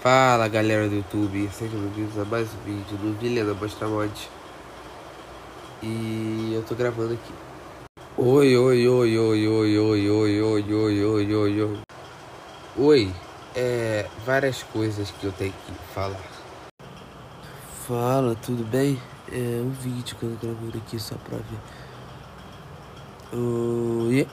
Fala galera do YouTube, sejam bem-vindos a mais um vídeo do Vilena Mostra Mod E eu tô gravando aqui Oi, oi, oi, oi, oi, oi, oi, oi, oi, oi, oi, oi Oi, é, várias coisas que eu tenho que falar Fala, tudo bem? É um vídeo que eu tô gravando aqui só pra ver Oi